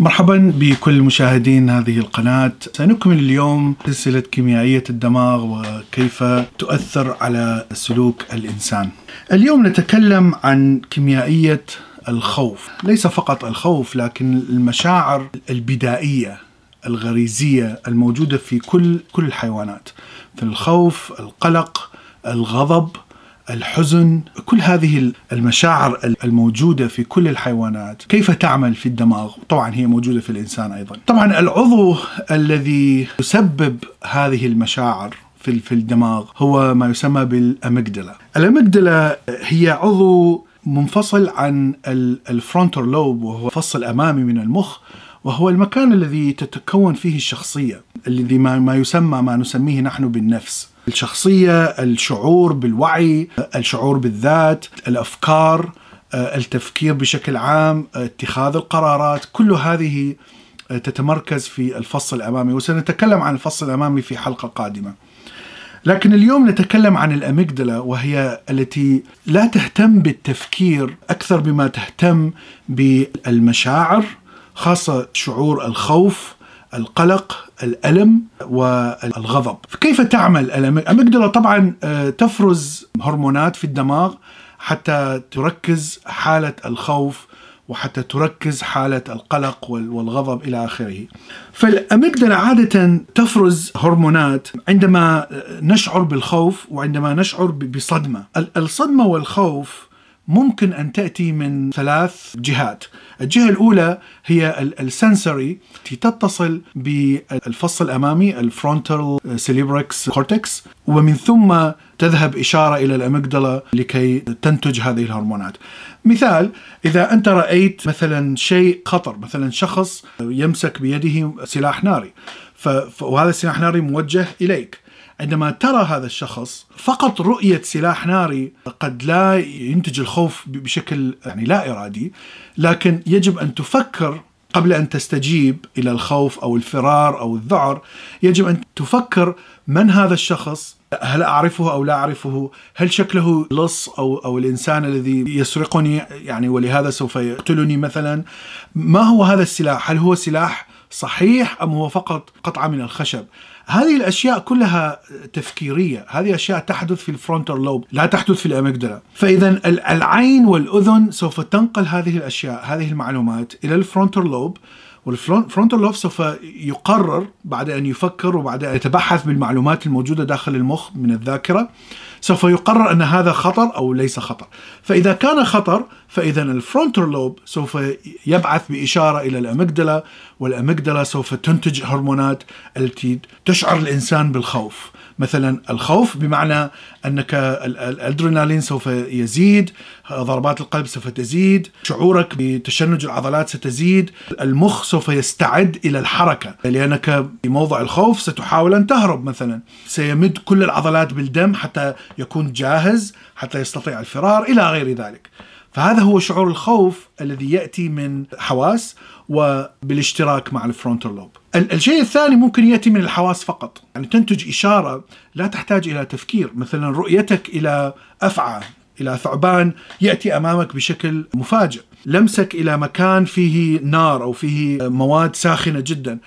مرحبا بكل مشاهدين هذه القناة. سنكمل اليوم سلسلة كيميائية الدماغ وكيف تؤثر على سلوك الإنسان. اليوم نتكلم عن كيميائية الخوف. ليس فقط الخوف لكن المشاعر البدائية الغريزية الموجودة في كل كل الحيوانات. مثل الخوف القلق الغضب الحزن كل هذه المشاعر الموجودة في كل الحيوانات. كيف تعمل في الدماغ؟ طبعا هي موجودة في الإنسان أيضا. طبعا العضو الذي يسبب هذه المشاعر في في الدماغ هو ما يسمى بالأميجدلا. الأميجدلا هي عضو منفصل عن الفرونتال لوب وهو الفص الامامي من المخ وهو المكان الذي تتكون فيه الشخصية الذي ما يسمى ما نسميه نحن بالنفس. الشخصية الشعور بالوعي الشعور بالذات الأفكار التفكير بشكل عام اتخاذ القرارات كل هذه تتمركز في الفص الأمامي. وسنتكلم عن الفص الأمامي في حلقة قادمة. لكن اليوم نتكلم عن الأميجدلا وهي التي لا تهتم بالتفكير أكثر بما تهتم بالمشاعر خاصة شعور الخوف القلق الألم والغضب. كيف تعمل الأميجدلا طبعا تفرز هرمونات في الدماغ حتى تركز حالة الخوف وحتى تركز حالة القلق والغضب إلى آخره. فال amygdala عادة تفرز هرمونات عندما نشعر بالخوف وعندما نشعر بصدمة. الصدمة والخوف ممكن أن تأتي من ثلاث جهات، الجهة الأولى هي ال sensory التي تتصل بالفص الأمامي ال frontal cerebral cortex ومن ثم تذهب إشارة إلى ال amygdala لكي تنتج هذه الهرمونات. مثال إذا أنت رأيت مثلا شيء خطر، مثلا شخص يمسك بيده سلاح ناري وهذا السلاح الناري موجه إليك. عندما ترى هذا الشخص فقط رؤية سلاح ناري قد لا ينتج الخوف بشكل يعني لا إرادي لكن يجب أن تفكر قبل أن تستجيب إلى الخوف أو الفرار أو الذعر يجب أن تفكر من هذا الشخص هل أعرفه أو لا أعرفه هل شكله لص أو, أو الإنسان الذي يسرقني يعني ولهذا سوف يقتلني مثلا ما هو هذا السلاح؟ هل هو سلاح صحيح أم هو فقط قطعة من الخشب؟ هذه الأشياء كلها تفكيرية، هذه أشياء تحدث في ال frontal lobe، لا تحدث في ال amygdala، فاذا العين والأذن سوف تنقل هذه الأشياء، هذه المعلومات إلى ال frontal lobe. وال frontal lobe سوف يقرر بعد أن يفكر وبعد أن يتبحث بالمعلومات الموجودة داخل المخ من الذاكرة سوف يقرر أن هذا خطر أو ليس خطر. فإذا كان خطر فاذا ال frontal lobe سوف يبعث بإشارة إلى ال amygdala وال amygdala سوف تنتج هرمونات التي تشعر الإنسان بالخوف. مثلا الخوف بمعنى أنك الأدرينالين سوف يزيد ضربات القلب سوف تزيد شعورك بتشنج العضلات ستزيد المخ سوف يستعد إلى الحركة لأنك في موضع الخوف ستحاول أن تهرب مثلا. سيمد كل العضلات بالدم حتى يكون جاهز حتى يستطيع الفرار إلى غير ذلك. فهذا هو شعور الخوف الذي يأتي من حواس وبالاشتراك مع ال frontal lobe. الشيء الثاني ممكن يأتي من الحواس فقط، يعني تنتج إشارة لا تحتاج إلى تفكير، مثلا رؤيتك إلى أفعى، إلى ثعبان يأتي أمامك بشكل مفاجئ، لمسك إلى مكان فيه نار أو فيه مواد ساخنة جدا،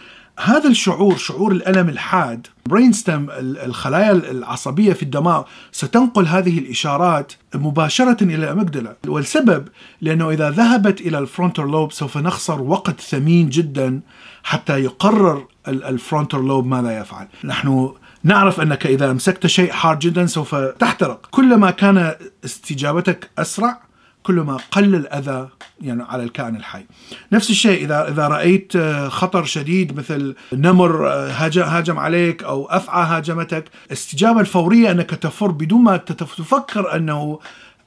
هذا الشعور شعور الألم الحاد brain stem الخلايا العصبية في الدماغ ستنقل هذه الإشارات مباشرة إلى ال amygdala. والسبب لأنه إذا ذهبت إلى ال frontal lobe سوف نخسر وقت ثمين جدا حتى يقرر ال frontal lobe ماذا يفعل. نحن نعرف أنك إذا أمسكت شيء حار جدا سوف تحترق. كلما كان استجابتك أسرع كلما قل الأذى يعني على الكائن الحي. نفس الشيء إذا إذا رأيت خطر شديد مثل نمر هاجم عليك أو أفعى هاجمتك، الاستجابه الفورية أنك تفر بدون ما تفكر أنه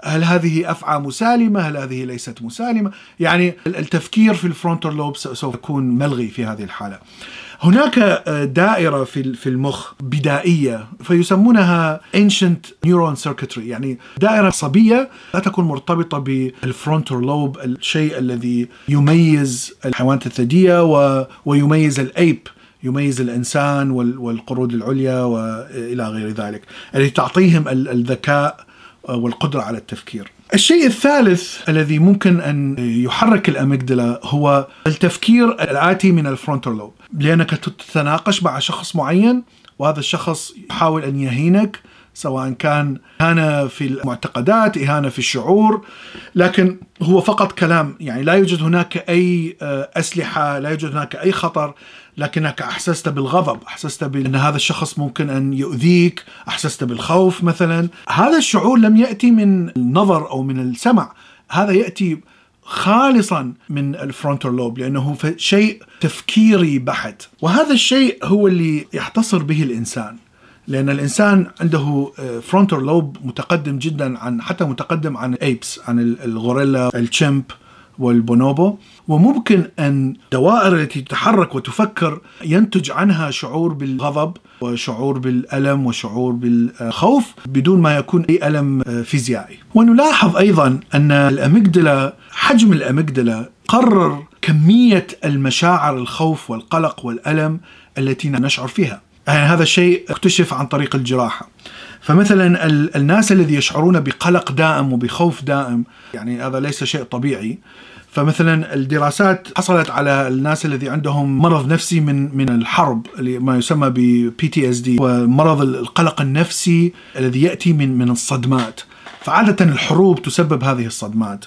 هل هذه أفعى مسالمة؟ هل هذه ليست مسالمة؟ يعني التفكير في ال frontal lobe سوف يكون ملغي في هذه الحالة. هناك دائرة في في المخ بدائية فيسمونها ancient neuron circuitry يعني دائرة عصبية لا تكون مرتبطة بال frontal lobe الشيء الذي يميز الحيوانات الثديية ويميز الأيب يميز الإنسان والقرود العليا وإلى غير ذلك التي تعطيهم الذكاء والقدرة على التفكير. الشيء الثالث الذي ممكن أن يحرك الأميجدلا هو التفكير الآتي من الفرونتال لوب. لأنك تتناقش مع شخص معين وهذا الشخص يحاول أن يهينك سواء كان إهانة في المعتقدات إهانة في الشعور لكن هو فقط كلام. يعني لا يوجد هناك أي آه، أسلحة لا يوجد هناك أي خطر لكنك أحسست بالغضب أحسست بأن هذا الشخص ممكن أن يؤذيك أحسست بالخوف مثلا. هذا الشعور لم يأتي من النظر أو من السمع. هذا يأتي خالصا من الفرونتال لوب لأنه شيء تفكيري بحت. وهذا الشيء هو اللي يحتصر به الإنسان. لأن الإنسان عنده frontal lobe متقدم جدا عن حتى متقدم عن ال apes عن الغوريلا ال chimp وال bonobo وممكن أن الدوائر التي تتحرك وتفكر ينتج عنها شعور بالغضب وشعور بالألم وشعور بالخوف بدون ما يكون أي ألم فيزيائي. ونلاحظ أيضا أن ال amygdala حجم ال amygdala قرر كمية المشاعر الخوف والقلق والألم التي نشعر فيها. يعني هذا الشيء اكتشف عن طريق الجراحة. فمثلا الناس الذي يشعرون بقلق دائم وبخوف دائم يعني هذا ليس شيء طبيعي. فمثلا الدراسات حصلت على الناس الذي عندهم مرض نفسي من من الحرب ما يسمى ب دي ومرض القلق النفسي الذي يأتي من من الصدمات. فعادة الحروب تسبب هذه الصدمات.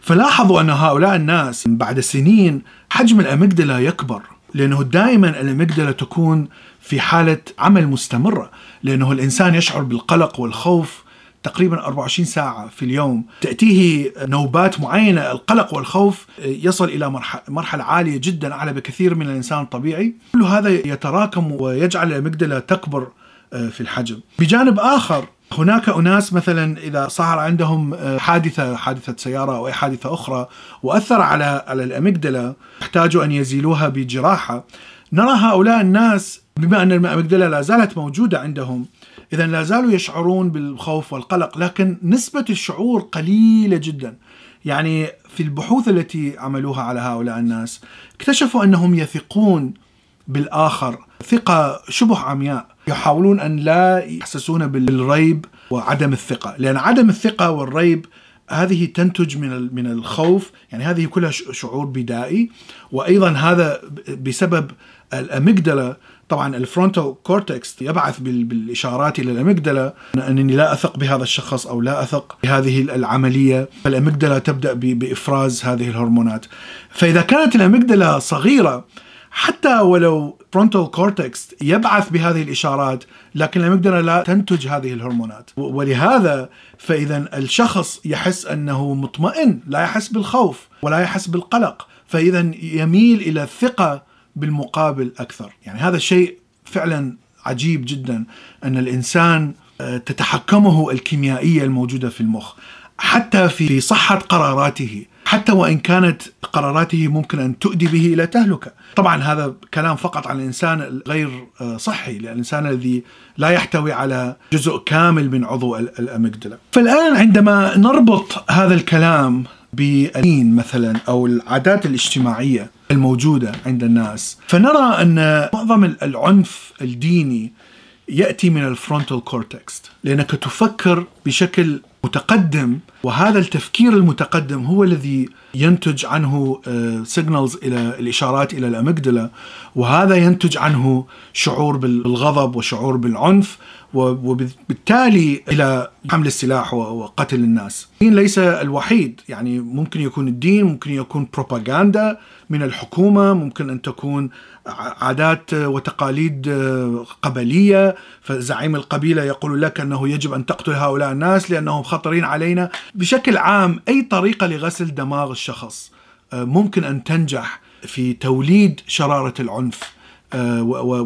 فلاحظوا أن هؤلاء الناس بعد سنين حجم الاميجدلا يكبر. لأنه دائما الاميجدلا تكون في حالة عمل مستمرة لأنه الإنسان يشعر بالقلق والخوف تقريبا 24 ساعة في اليوم. تأتيه نوبات معينة القلق والخوف يصل إلى مرحلة عالية جدا أعلى بكثير من الإنسان الطبيعي. كل هذا يتراكم ويجعل الأميجدلا تكبر آه، في الحجم. بجانب آخر هناك أناس مثلا إذا صار عندهم آه، حادثة حادثة سيارة أو أي حادثة أخرى وأثر على على الأميجدلا احتاجوا أن يزيلوها بجراحة نرى هؤلاء الناس بما أن الأميجدلا لا زالت موجودة عندهم إذا لا زالوا يشعرون بالخوف والقلق لكن نسبة الشعور قليلة جدا. يعني في البحوث التي عملوها على هؤلاء الناس اكتشفوا أنهم يثقون بالآخر. ثقة شبه عمياء. يحاولون أن لا يحسسون بالريب وعدم الثقة. لأن عدم الثقة والريب هذه تنتج من من الخوف. يعني هذه كلها شعور بدائي. وأيضا هذا بسبب ال amygdala. طبعا ال frontal cortex يبعث بالإشارات إلى ال amygdala. أنني لا أثق بهذا الشخص أو لا أثق بهذه العملية. فال amygdala تبدأ بإفراز هذه الهرمونات. فإذا كانت ال amygdala صغيرة حتى ولو frontal cortex يبعث بهذه الإشارات لكن ال amygdala لا تنتج هذه الهرمونات. ولهذا فإذا الشخص يحس أنه مطمئن لا يحس بالخوف ولا يحس بالقلق فإذا يميل إلى الثقة بالمقابل أكثر. يعني هذا الشيء فعلا عجيب جدا أن الإنسان آه، تتحكمه الكيميائية الموجودة في المخ حتى في صحة قراراته. حتى وإن كانت قراراته ممكن أن تؤدي به إلى تهلكة. طبعا هذا كلام فقط عن الإنسان غير آه، صحي، لأن الإنسان الذي لا يحتوي على جزء كامل من عضو ال amygdala. فالآن عندما نربط هذا الكلام بالدين مثلا أو العادات الاجتماعية الموجودة عند الناس فنرى أن معظم العنف الديني يأتي من ال frontal cortex لأنك تفكر بشكل متقدم وهذا التفكير المتقدم هو الذي ينتج عنه signals آه، إلى الإشارات إلى ال amygdala وهذا ينتج عنه شعور بالغضب وشعور بالعنف وبالتالي إلى حمل السلاح وقتل الناس. الدين ليس الوحيد يعني ممكن يكون الدين ممكن يكون بروباغندا من الحكومة ممكن أن تكون عادات وتقاليد قبلية فزعيم القبيلة يقول لك أنه يجب أن تقتل هؤلاء الناس لأنهم خطرين علينا بشكل عام أي طريقة لغسل دماغ الشخص ممكن أن تنجح في توليد شرارة العنف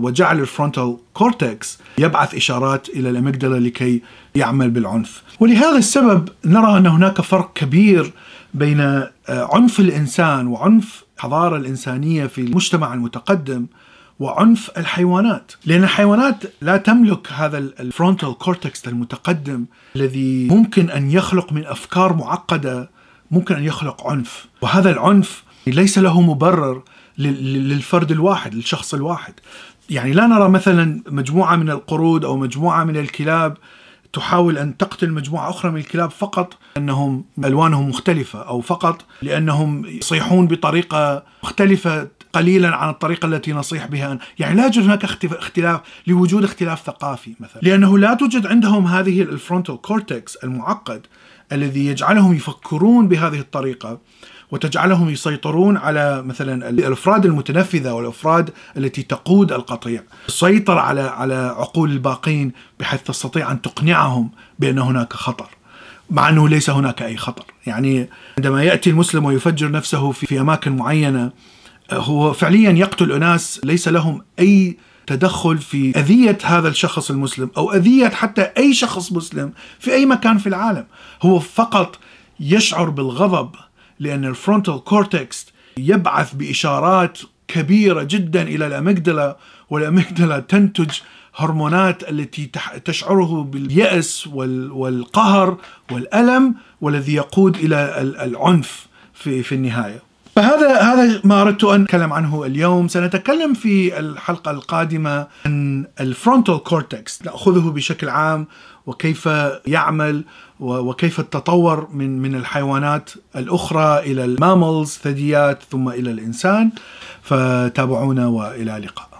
وجعل ال frontal cortex يبعث إشارات إلى ال amygdala لكي يعمل بالعنف. ولهذا السبب نرى أن هناك فرق كبير بين عنف الإنسان وعنف الحضاره الإنسانية في المجتمع المتقدم وعنف الحيوانات. لأن الحيوانات لا تملك هذا ال frontal cortex المتقدم الذي ممكن أن يخلق من أفكار معقدة ممكن أن يخلق عنف. وهذا العنف ليس له مبرر للفرد الواحد للشخص الواحد. يعني لا نرى مثلا مجموعة من القرود أو مجموعة من الكلاب تحاول أن تقتل مجموعة أخرى من الكلاب فقط انهم ألوانهم مختلفة أو فقط لأنهم يصيحون بطريقة مختلفة قليلا عن الطريقة التي نصيح بها يعني لا يوجد هناك اختلاف لوجود اختلاف ثقافي مثلا. لأنه لا توجد عندهم هذه ال frontal cortex المعقد الذي يجعلهم يفكرون بهذه الطريقة وتجعلهم يسيطرون على مثلا الأفراد المتنفذة والأفراد التي تقود القطيع، السيطرة على على عقول الباقين بحيث تستطيع أن تقنعهم بأن هناك خطر. مع أنه ليس هناك أي خطر، يعني عندما يأتي المسلم ويفجر نفسه في, في أماكن معينة هو فعليا يقتل أناس ليس لهم أي تدخل في أذية هذا الشخص المسلم أو أذية حتى أي شخص مسلم في أي مكان في العالم، هو فقط يشعر بالغضب لأن ال frontal cortex يبعث بإشارات كبيرة جدا إلى ال amygdala وال amygdala تنتج هرمونات التي تشعره باليأس والقهر والألم والذي يقود إلى العنف في النهاية. فهذا هذا ما أردت أن أتكلم عنه اليوم. سنتكلم في الحلقة القادمة عن ال frontal cortex نأخذه بشكل عام وكيف يعمل وكيف تطور من من الحيوانات الأخرى إلى الماملز ثدييات ثم إلى الإنسان. فتابعونا وإلى اللقاء.